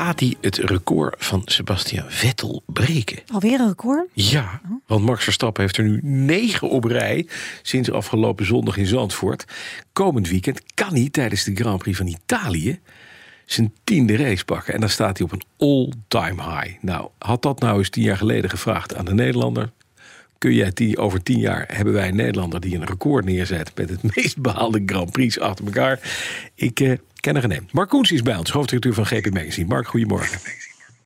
Gaat hij het record van Sebastian Vettel breken? Alweer een record? Ja, want Max Verstappen heeft er nu negen op rij sinds afgelopen zondag in Zandvoort. Komend weekend kan hij tijdens de Grand Prix van Italië zijn tiende race pakken. En dan staat hij op een all-time high. Nou, had dat nou eens tien jaar geleden gevraagd aan de Nederlander? Kun jij die, over tien jaar hebben wij een Nederlander die een record neerzet met het meest behaalde Grand Prix achter elkaar? Ik eh, ken er geen Mark Koens is bij ons, hoofddirecteur van GP Magazine. Mark, goedemorgen.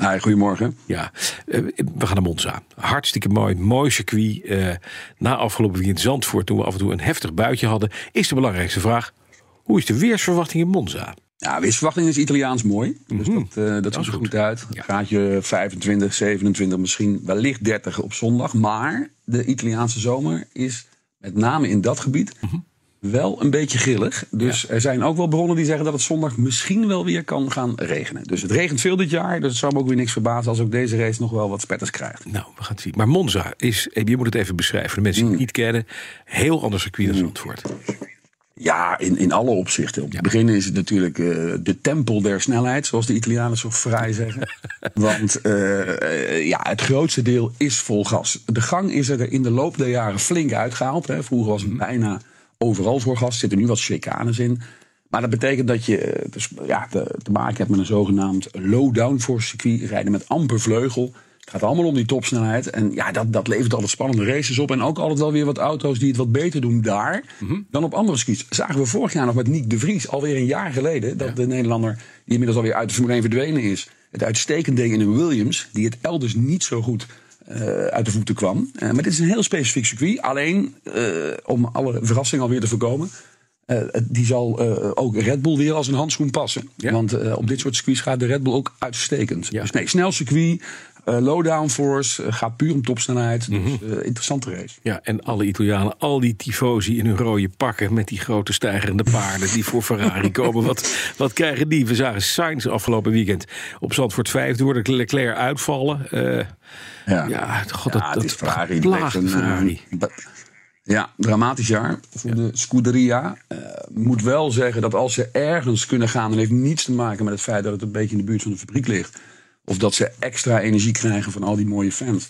Hi, goedemorgen. Ja, eh, we gaan naar Monza. Hartstikke mooi, mooi circuit. Eh, na afgelopen weekend Zandvoort, toen we af en toe een heftig buitje hadden, is de belangrijkste vraag: hoe is de weersverwachting in Monza? Ja, weersverwachting is Italiaans mooi. Dus dat, uh, dat, ziet er goed uit. Ja. Gaatje 25, 27, misschien wellicht 30 op zondag. Maar de Italiaanse zomer is met name in dat gebied wel een beetje grillig. Dus er zijn ook wel bronnen die zeggen dat het zondag misschien wel weer kan gaan regenen. Dus het regent veel dit jaar. Dus het zou me ook weer niks verbazen als ook deze race nog wel wat spetters krijgt. Nou, we gaan het zien. Maar Monza is, eh, je moet het even beschrijven, de mensen die het niet kennen, heel ander circuit dan Zandvoort. Ja, in, in alle opzichten. Op het begin is het natuurlijk eh, de tempel der snelheid, zoals de Italianen zo vrij zeggen. Want eh, ja, het grootste deel is vol gas. De gang is er in de loop der jaren flink uitgehaald. Hè. Vroeger was het bijna overal voor gas. Er zitten nu wat chicanes in. Maar dat betekent dat je eh, dus, ja, te, te maken hebt met een zogenaamd low-downforce circuit. Rijden met amper vleugel. Het gaat allemaal om die topsnelheid. En ja, dat, dat levert altijd spannende races op. En ook altijd wel weer wat auto's die het wat beter doen daar dan op andere skis. Zagen we vorig jaar nog met Nick de Vries, alweer een jaar geleden. Dat de Nederlander, die inmiddels alweer uit de Formule 1 verdwenen is. Het uitstekend deed in een Williams, die het elders niet zo goed eh, uit de voeten kwam. Eh, maar dit is een heel specifiek circuit. Alleen, eh, om alle verrassingen alweer te voorkomen. die zal ook Red Bull weer als een handschoen passen. Ja. Want op dit soort circuits gaat de Red Bull ook uitstekend. Ja. Dus nee, snel circuit, eh, low downforce, eh, gaat puur om topsnelheid. Dus eh, interessante race. Ja, en alle Italianen, al die tifosi in hun rode pakken met die grote stijgerende paarden die voor Ferrari komen. Wat, wat krijgen die? We zagen Sainz afgelopen weekend op Zandvoort 5 door de Leclerc uitvallen. Eh, ja, god, dat, Ja, dat het is Ferrari. Plaagt een, Ferrari. ja, dramatisch jaar voor de Scuderia. Eh, moet wel zeggen dat als ze ergens kunnen gaan... en heeft niets te maken met het feit dat het een beetje in de buurt van de fabriek ligt... of dat ze extra energie krijgen van al die mooie fans...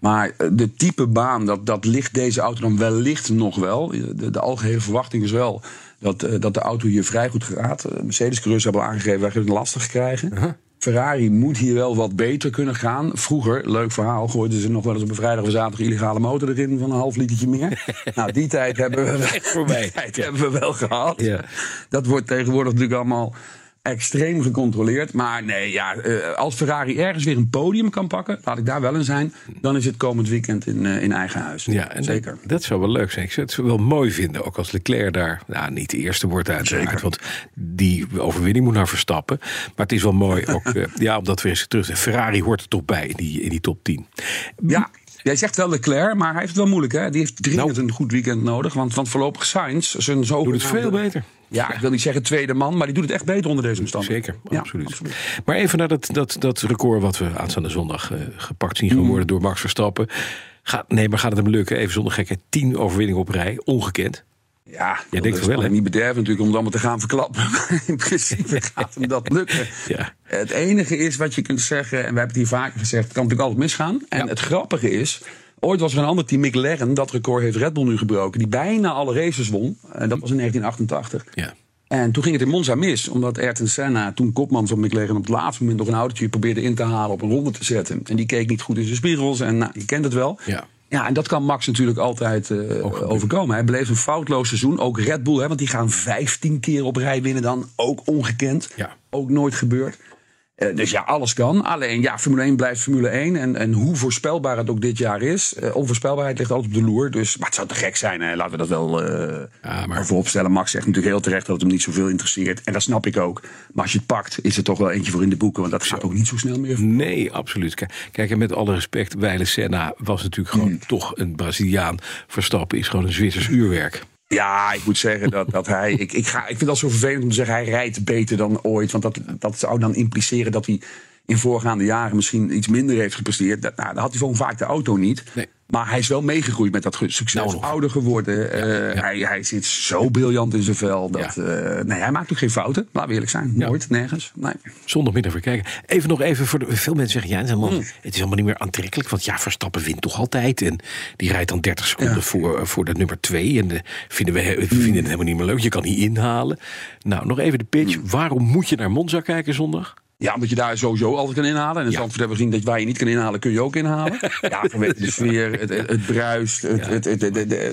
Maar eh, de type baan, dat, dat ligt deze auto dan wellicht nog wel. De, de algehele verwachting is wel dat, eh, dat de auto hier vrij goed gaat. Eh, Mercedes-coureurs hebben al aangegeven, wij gaan het lastig krijgen. Ferrari moet hier wel wat beter kunnen gaan. Vroeger, leuk verhaal, gooiden ze nog wel eens op een vrijdag of zaterdag illegale motor erin van een half litertje meer. nou, die tijd hebben we, Echt voorbij. die tijd hebben we wel gehad. Ja. Dat wordt tegenwoordig natuurlijk allemaal extreem gecontroleerd. Maar nee, ja, eh, als Ferrari ergens weer een podium kan pakken, laat ik daar wel in zijn, dan is het komend weekend in, eh, in eigen huis. Ja, en Zeker. Dat, dat zou wel leuk zijn. Ik zou het wel mooi vinden, ook als Leclerc daar nou, niet de eerste wordt uiteraard. Zeker. Want die overwinning moet naar Verstappen. Maar het is wel mooi ook, eh, ja, om dat weer eens terug te Ferrari hoort er toch bij in die, in die top 10. Ja, jij zegt wel Leclerc, maar hij heeft het wel moeilijk. Hè? Die heeft dringend Nou. een goed weekend nodig. Want, want voorlopig Sainz, zijn zo Doet het veel beter. Ja, ik wil niet zeggen tweede man, maar die doet het echt beter onder deze omstandigheden. Zeker, Ja, absoluut. Maar even naar dat, dat, dat record wat we aanstaande zondag eh, gepakt zien gaan worden door Max Verstappen. Gaat, nee, maar gaat het hem lukken? Even zonder gekheid. Tien overwinningen op rij, ongekend. Ja, denkt dat het wel, hè? niet bederven natuurlijk om het allemaal te gaan verklappen. Maar in principe gaat hem dat lukken. Ja. Het enige is wat je kunt zeggen, en we hebben het hier vaker gezegd, het kan natuurlijk altijd misgaan. En Ja. het grappige is, ooit was er een ander team, McLaren, dat record heeft Red Bull nu gebroken, die bijna alle races won. En dat was in 1988. Ja. En toen ging het in Monza mis, omdat Ayrton Senna, toen kopman van McLaren, op het laatste moment nog een autootje probeerde in te halen op een ronde te zetten. En die keek niet goed in zijn spiegels en nou, je kent het wel. Ja. Ja, en dat kan Max natuurlijk altijd eh, overkomen. Hij beleeft een foutloos seizoen. Ook Red Bull, hè, want die gaan 15 keer op rij winnen dan. Ook ongekend. Ja. Ook nooit gebeurd. Eh, dus ja, alles kan. Alleen ja, Formule 1 blijft Formule 1. En, en hoe voorspelbaar het ook dit jaar is. eh, onvoorspelbaarheid ligt altijd op de loer. Dus, maar het zou te gek zijn. Hè? Laten we dat wel eh Ja, maar- vooropstellen. Max zegt natuurlijk heel terecht dat het hem niet zoveel interesseert. En dat snap ik ook. Maar als je het pakt, is er toch wel eentje voor in de boeken. Want dat gaat ook niet zo snel meer. Nee, absoluut. Kijk, Kijk, en met alle respect, Weile Senna was natuurlijk gewoon toch een Braziliaan. Verstappen is gewoon een Zwitsers uurwerk. Ja, ik moet zeggen dat, dat hij. Ik, ik, ga, ik vind dat zo vervelend om te zeggen, hij rijdt beter dan ooit. Want dat, dat zou dan impliceren dat hij in voorgaande jaren misschien iets minder heeft gepresteerd. Dat, nou, dan had hij gewoon vaak de auto niet. Nee. Maar hij is wel meegegroeid met dat succes. Nou, ouder geworden. Eh, Hij, hij zit zo briljant in zijn vel. Dat, Ja. eh, nee, hij maakt ook geen fouten. Laten we eerlijk zijn. Nooit, nergens. Nee. Zondagmiddag weer kijken. Even nog even voor de, veel mensen zeggen ja, het is, helemaal, Mm. het is helemaal niet meer aantrekkelijk. Want ja, Verstappen wint toch altijd. En die rijdt dan 30 seconden voor, voor de nummer 2. En eh, vinden we, we vinden het helemaal niet meer leuk. Je kan niet inhalen. Nou, nog even de pitch. Mm. Waarom moet je naar Monza kijken zondag? Ja, omdat je daar sowieso altijd kan inhalen. En in Ja. Zandvoort hebben we gezien dat waar je niet kan inhalen, kun je ook inhalen. ja, vanwege de sfeer, het, het, bruist, het, het,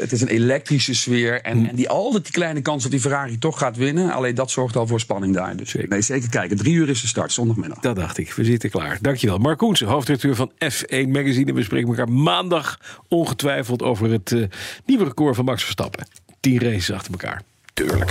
het, is een elektrische sfeer. En, en die altijd die kleine kans dat die Ferrari toch gaat winnen. Alleen dat zorgt al voor spanning daar. Dus Zeker. nee, zeker kijken. Drie uur is de start, zondagmiddag. Dat dacht ik. We zitten klaar. Dankjewel. Mark Koensen, hoofdredacteur van F1 Magazine. We spreken elkaar maandag ongetwijfeld over het eh, nieuwe record van Max Verstappen. Tien races achter elkaar. Tuurlijk.